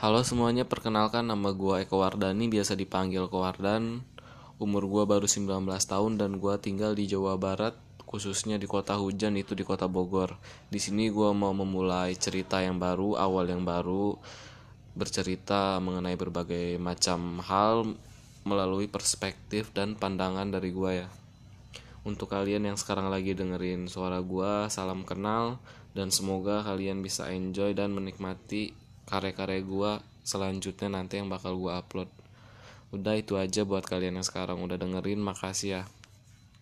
Halo semuanya, perkenalkan nama gua Eko Wardani, biasa dipanggil Kowardan. Umur gua baru 19 tahun dan gua tinggal di Jawa Barat, khususnya di kota hujan itu di kota Bogor. Di sini gua mau memulai cerita yang baru, awal yang baru, bercerita mengenai berbagai macam hal melalui perspektif dan pandangan dari gua ya. Untuk kalian yang sekarang lagi dengerin suara gua, salam kenal dan semoga kalian bisa enjoy dan menikmati karya-karya gue selanjutnya nanti yang bakal gue upload. Udah itu aja buat kalian yang sekarang udah dengerin. Makasih ya